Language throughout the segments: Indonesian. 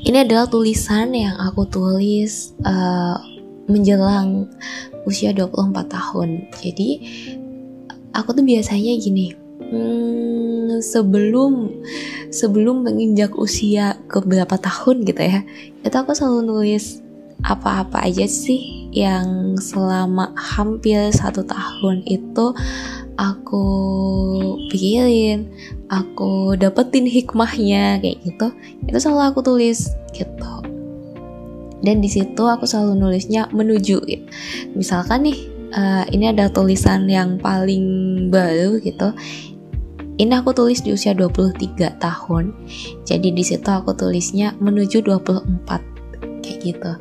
Ini adalah tulisan yang aku tulis uh, menjelang usia 24 tahun. Jadi aku tuh biasanya gini, hmm, sebelum sebelum menginjak usia ke berapa tahun gitu ya, itu aku selalu nulis apa-apa aja sih yang selama hampir satu tahun itu aku pikirin, aku dapetin hikmahnya kayak gitu, itu selalu aku tulis gitu. Dan di situ aku selalu nulisnya menuju. Gitu. Misalkan nih, uh, ini ada tulisan yang paling baru gitu. Ini aku tulis di usia 23 tahun. Jadi di situ aku tulisnya menuju 24 kayak gitu.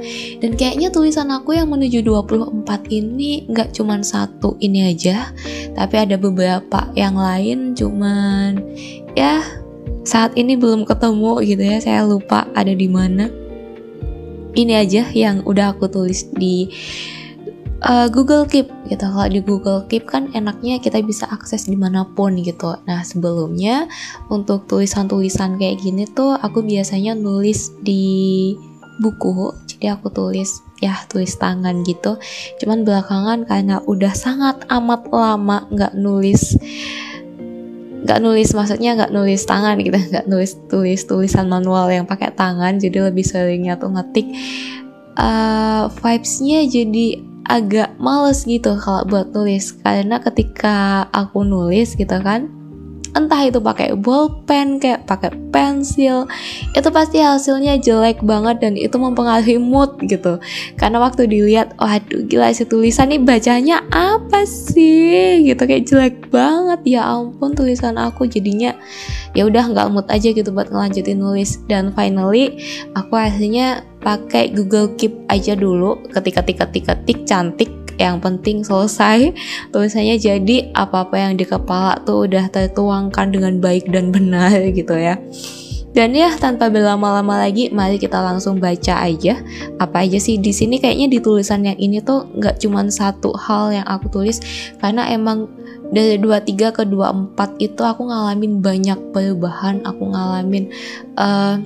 Dan kayaknya tulisan aku yang menuju 24 ini nggak cuman satu ini aja. Tapi ada beberapa yang lain cuman ya saat ini belum ketemu gitu ya. Saya lupa ada di mana. Ini aja yang udah aku tulis di uh, Google Keep gitu. Kalau di Google Keep kan enaknya kita bisa akses di mana pun gitu. Nah sebelumnya untuk tulisan-tulisan kayak gini tuh aku biasanya nulis di buku jadi aku tulis ya tulis tangan gitu. Cuman belakangan karena udah sangat amat lama nggak nulis nggak nulis maksudnya nggak nulis tangan gitu nggak nulis tulis tulisan manual yang pakai tangan jadi lebih seringnya tuh ngetik uh, vibesnya jadi agak males gitu kalau buat nulis karena ketika aku nulis gitu kan entah itu pakai bolpen kayak pakai pensil itu pasti hasilnya jelek banget dan itu mempengaruhi mood gitu. Karena waktu dilihat waduh gila si tulisan nih bacanya apa sih? Gitu kayak jelek banget. Ya ampun tulisan aku jadinya ya udah nggak mood aja gitu buat ngelanjutin nulis. Dan finally aku akhirnya pakai Google Keep aja dulu. Ketika ketik ketik ketik cantik yang penting selesai. Tulisannya jadi apa-apa yang di kepala tuh udah tertuangkan dengan baik dan benar gitu ya. Dan ya tanpa berlama-lama lagi, mari kita langsung baca aja. Apa aja sih? Di sini. Kayaknya di tulisan yang ini tuh nggak cuma satu hal yang aku tulis, karena emang dari 23 ke 24 itu aku ngalamin banyak perubahan, aku ngalamin uh,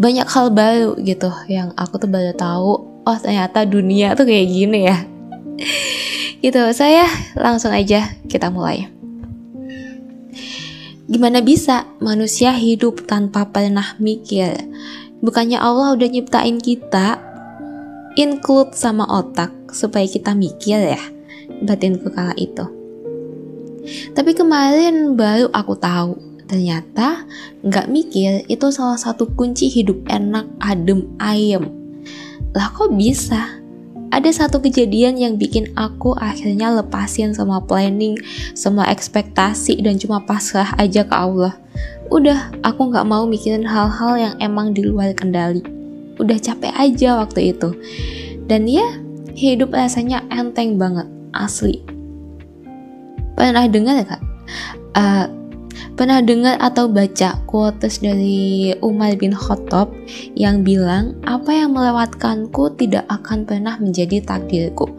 banyak hal baru gitu yang aku tuh baru tahu oh ternyata dunia tuh kayak gini ya. Gitu saya langsung aja kita mulai. Gimana bisa manusia hidup tanpa pernah mikir? Bukannya Allah udah nyiptain kita include sama otak supaya kita mikir ya batinku kala itu. Tapi kemarin baru aku tahu ternyata nggak mikir itu salah satu kunci hidup enak adem ayem lah kok bisa? Ada satu kejadian yang bikin aku akhirnya lepasin semua planning, semua ekspektasi dan cuma pasrah aja ke Allah. Udah, aku nggak mau mikirin hal-hal yang emang di luar kendali. Udah capek aja waktu itu. Dan ya, hidup rasanya enteng banget, asli. Pernah dengar gak? Uh, Pernah dengar atau baca quotes dari Umar bin Khattab yang bilang, "Apa yang melewatkanku tidak akan pernah menjadi takdirku,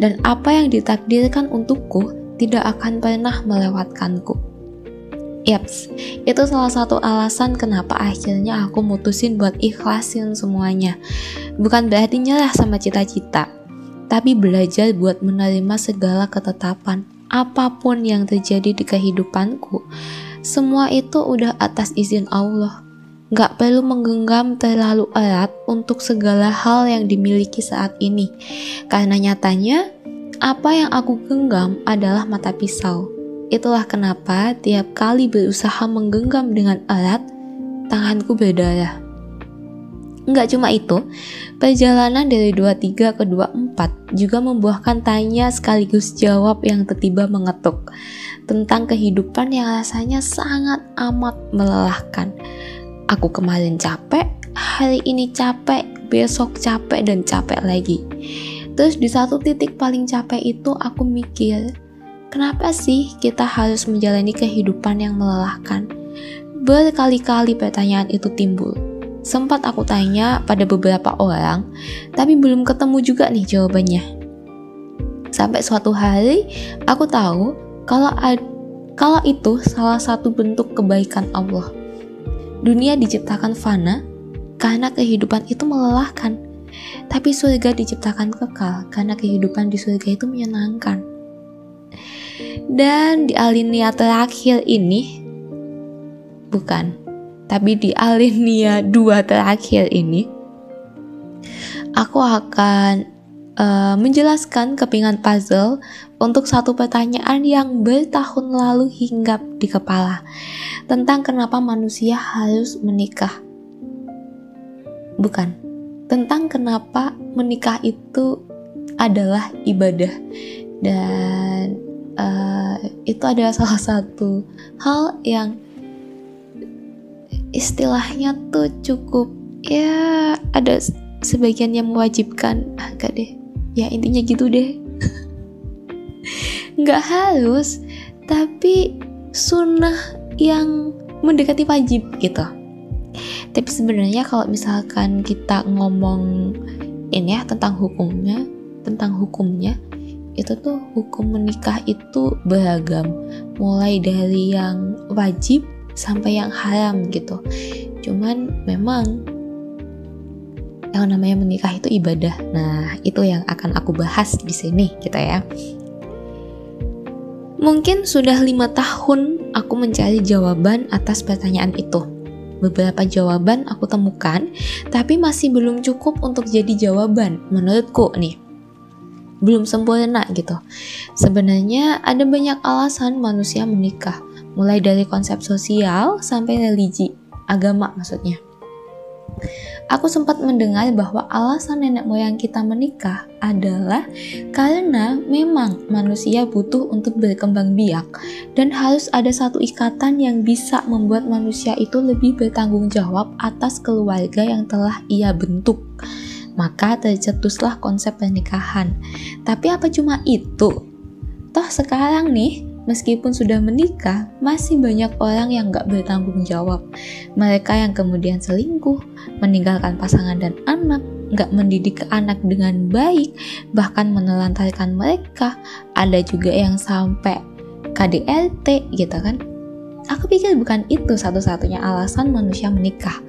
dan apa yang ditakdirkan untukku tidak akan pernah melewatkanku." Yaps, itu salah satu alasan kenapa akhirnya aku mutusin buat ikhlasin semuanya. Bukan berarti nyerah sama cita-cita, tapi belajar buat menerima segala ketetapan apa pun yang terjadi di kehidupanku semua itu udah atas izin Allah. Gak perlu menggenggam terlalu erat untuk segala hal yang dimiliki saat ini. Karena nyatanya, apa yang aku genggam adalah mata pisau. Itulah kenapa tiap kali berusaha menggenggam dengan erat, tanganku berdarah. Enggak cuma itu, perjalanan dari 23 ke 24 juga membuahkan tanya sekaligus jawab yang tiba-tiba mengetuk tentang kehidupan yang rasanya sangat amat melelahkan. Aku kemarin capek, hari ini capek, besok capek dan capek lagi. Terus di satu titik paling capek itu aku mikir, kenapa sih kita harus menjalani kehidupan yang melelahkan? Berkali-kali pertanyaan itu timbul. Sempat aku tanya pada beberapa orang, tapi belum ketemu juga nih jawabannya. Sampai suatu hari aku tahu kalau kalau itu salah satu bentuk kebaikan Allah. Dunia diciptakan fana karena kehidupan itu melelahkan. Tapi surga diciptakan kekal karena kehidupan di surga itu menyenangkan. Dan di alinea terakhir ini bukan, tapi di alinea dua terakhir ini aku akan uh, menjelaskan kepingan puzzle untuk satu pertanyaan yang bertahun lalu hinggap di kepala tentang kenapa manusia harus menikah. Bukan, tentang kenapa menikah itu adalah ibadah dan uh, itu adalah salah satu hal yang istilahnya tuh cukup ya ada sebagian yang mewajibkan. Agak deh. Ya intinya gitu deh. Nggak halus tapi sunnah yang mendekati wajib gitu. Tapi sebenarnya kalau misalkan kita ngomong ini ya tentang hukumnya tentang hukumnya itu tuh hukum menikah itu beragam. Mulai dari yang wajib sampai yang haram gitu cuman memang yang namanya menikah itu ibadah. Nah, itu yang akan aku bahas di sini kita ya. Mungkin sudah lima tahun aku mencari jawaban atas pertanyaan itu. Beberapa jawaban aku temukan, tapi masih belum cukup untuk jadi jawaban menurutku nih. Belum sempurna gitu. Sebenarnya ada banyak alasan manusia menikah, mulai dari konsep sosial sampai religi, agama maksudnya. Aku sempat mendengar bahwa alasan nenek moyang kita menikah adalah karena memang manusia butuh untuk berkembang biak dan harus ada satu ikatan yang bisa membuat manusia itu lebih bertanggung jawab atas keluarga yang telah ia bentuk. Maka tercetuslah konsep pernikahan. Tapi apa cuma itu? Toh sekarang nih, meskipun sudah menikah, masih banyak orang yang gak bertanggung jawab. Mereka yang kemudian selingkuh, meninggalkan pasangan dan anak, gak mendidik anak dengan baik, bahkan menelantarkan mereka. Ada juga yang sampai KDRT gitu kan. Aku pikir bukan itu satu-satunya alasan manusia menikah.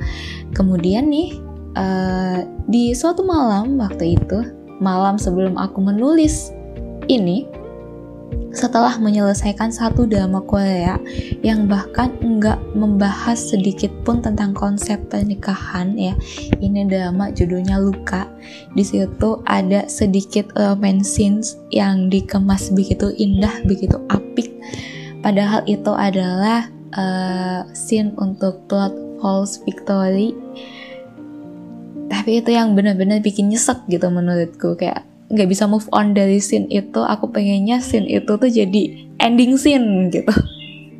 Kemudian nih, uh, di suatu malam waktu itu, malam sebelum aku menulis ini, setelah menyelesaikan satu drama Korea yang bahkan enggak membahas sedikit pun tentang konsep pernikahan ya. Ini drama judulnya Luka. Di situ ada sedikit romance scenes yang dikemas begitu indah begitu apik. Padahal itu adalah uh, scene untuk plot false victory. Tapi itu yang benar-benar bikin nyesek gitu menurutku kayak nggak bisa move on dari scene itu aku pengennya scene itu tuh jadi ending scene gitu.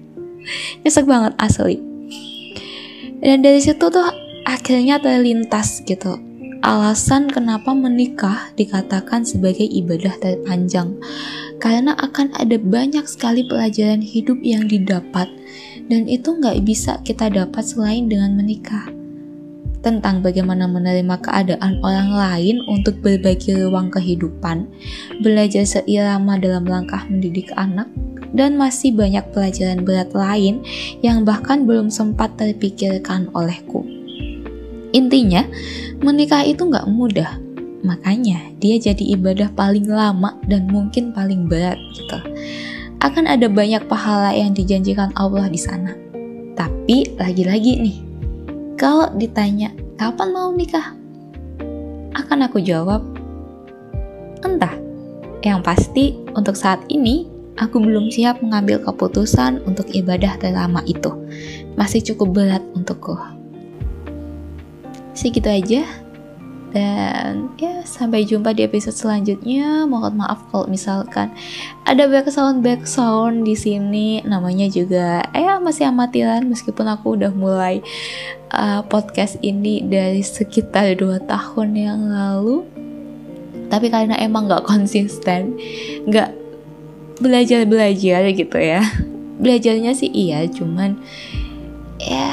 Nyesek banget asli. Dan dari situ tuh akhirnya terlintas gitu. Alasan kenapa menikah dikatakan sebagai ibadah terpanjang. Karena akan ada banyak sekali pelajaran hidup yang didapat. Dan itu nggak bisa kita dapat selain dengan menikah tentang bagaimana menerima keadaan orang lain untuk berbagi ruang kehidupan, belajar seirama dalam langkah mendidik anak, dan masih banyak pelajaran berat lain yang bahkan belum sempat terpikirkan olehku. Intinya, menikah itu nggak mudah, makanya dia jadi ibadah paling lama dan mungkin paling berat gitu. Akan ada banyak pahala yang dijanjikan Allah di sana. Tapi lagi-lagi nih, kalau ditanya, kapan mau nikah? Akan aku jawab, entah. Yang pasti, untuk saat ini, aku belum siap mengambil keputusan untuk ibadah terlama itu. Masih cukup berat untukku. Segitu aja dan ya sampai jumpa di episode selanjutnya. Mohon maaf kalau misalkan ada background background di sini. Namanya juga eh masih amatiran meskipun aku udah mulai uh, podcast ini dari sekitar 2 tahun yang lalu. Tapi karena emang nggak konsisten, nggak belajar-belajar gitu ya. Belajarnya sih iya, cuman ya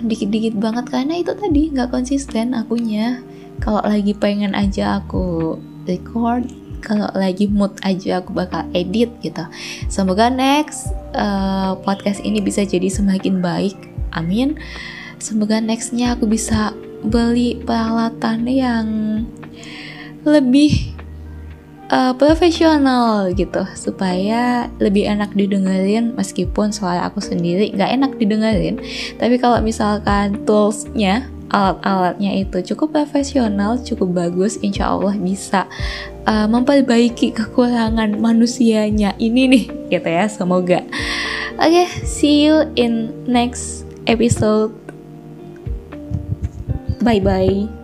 dikit-dikit banget karena itu tadi nggak konsisten akunya kalau lagi pengen aja aku record kalau lagi mood aja aku bakal edit gitu. Semoga next uh, podcast ini bisa jadi semakin baik. Amin. Semoga nextnya aku bisa beli peralatan yang lebih uh, profesional gitu supaya lebih enak didengerin meskipun suara aku sendiri nggak enak didengerin. Tapi kalau misalkan toolsnya alat-alatnya itu cukup profesional cukup bagus insya Allah bisa uh, memperbaiki kekurangan manusianya ini nih gitu ya semoga. Oke okay, see you in next episode. Bye bye